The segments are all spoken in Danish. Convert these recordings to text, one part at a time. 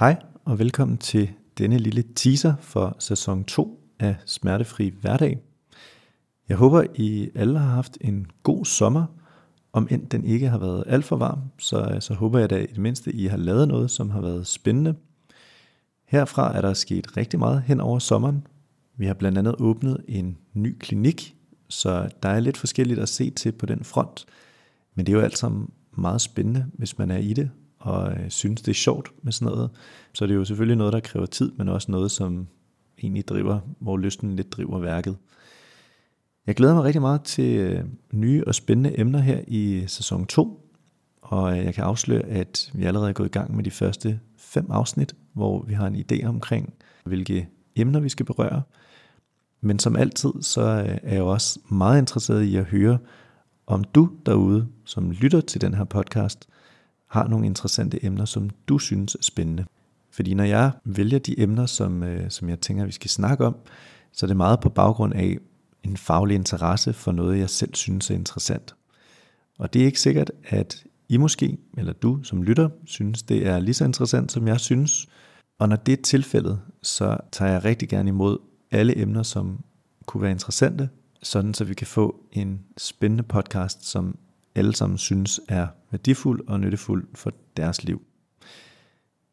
Hej og velkommen til denne lille teaser for sæson 2 af Smertefri Hverdag. Jeg håber, I alle har haft en god sommer, om end den ikke har været alt for varm, så, så håber jeg da i det mindste, I har lavet noget, som har været spændende. Herfra er der sket rigtig meget hen over sommeren. Vi har blandt andet åbnet en ny klinik, så der er lidt forskelligt at se til på den front. Men det er jo alt sammen meget spændende, hvis man er i det, og øh, synes, det er sjovt med sådan noget. Så det er jo selvfølgelig noget, der kræver tid, men også noget, som egentlig driver, hvor lysten lidt driver værket. Jeg glæder mig rigtig meget til øh, nye og spændende emner her i sæson 2, og øh, jeg kan afsløre, at vi allerede er gået i gang med de første fem afsnit, hvor vi har en idé omkring, hvilke emner vi skal berøre. Men som altid, så øh, er jeg også meget interesseret i at høre, om du derude, som lytter til den her podcast, har nogle interessante emner, som du synes er spændende. Fordi når jeg vælger de emner, som, øh, som jeg tænker, vi skal snakke om, så er det meget på baggrund af en faglig interesse for noget, jeg selv synes er interessant. Og det er ikke sikkert, at I måske, eller du som lytter, synes, det er lige så interessant, som jeg synes. Og når det er tilfældet, så tager jeg rigtig gerne imod alle emner, som kunne være interessante, sådan så vi kan få en spændende podcast, som alle sammen synes er værdifuld og nyttefuld for deres liv.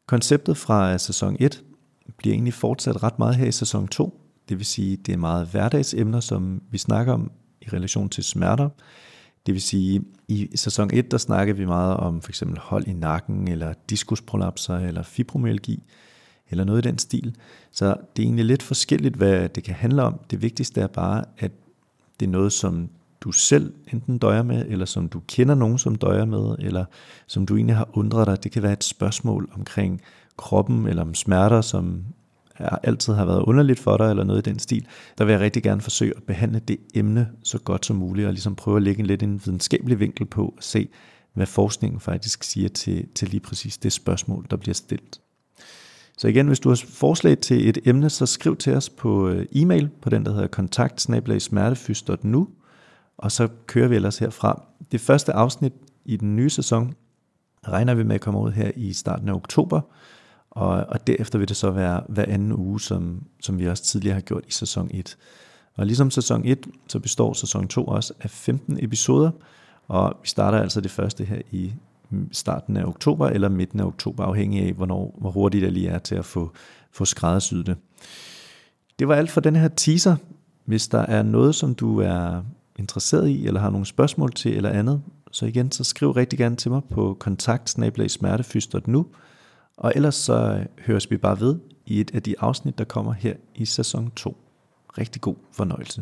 Konceptet fra sæson 1 bliver egentlig fortsat ret meget her i sæson 2. Det vil sige, det er meget hverdagsemner, som vi snakker om i relation til smerter. Det vil sige, i sæson 1, der snakker vi meget om for eksempel hold i nakken, eller diskusprolapser, eller fibromyalgi, eller noget i den stil. Så det er egentlig lidt forskelligt, hvad det kan handle om. Det vigtigste er bare, at det er noget, som du selv enten døjer med, eller som du kender nogen, som døjer med, eller som du egentlig har undret dig. Det kan være et spørgsmål omkring kroppen, eller om smerter, som altid har været underligt for dig, eller noget i den stil. Der vil jeg rigtig gerne forsøge at behandle det emne så godt som muligt, og ligesom prøve at lægge en lidt en videnskabelig vinkel på, og se, hvad forskningen faktisk siger til, til lige præcis det spørgsmål, der bliver stillet. Så igen, hvis du har forslag til et emne, så skriv til os på øh, e-mail på den, der hedder kontakt og så kører vi ellers herfra. Det første afsnit i den nye sæson regner vi med at komme ud her i starten af oktober, og, og derefter vil det så være hver anden uge, som, som vi også tidligere har gjort i sæson 1. Og ligesom sæson 1, så består sæson 2 også af 15 episoder, og vi starter altså det første her i starten af oktober eller midten af oktober, afhængig af, hvornår, hvor hurtigt det lige er til at få, få skræddersyet det. Det var alt for den her teaser. Hvis der er noget, som du er interesseret i, eller har nogle spørgsmål til, eller andet, så igen, så skriv rigtig gerne til mig på kontakt nu. og ellers så øh, høres vi bare ved i et af de afsnit, der kommer her i sæson 2. Rigtig god fornøjelse.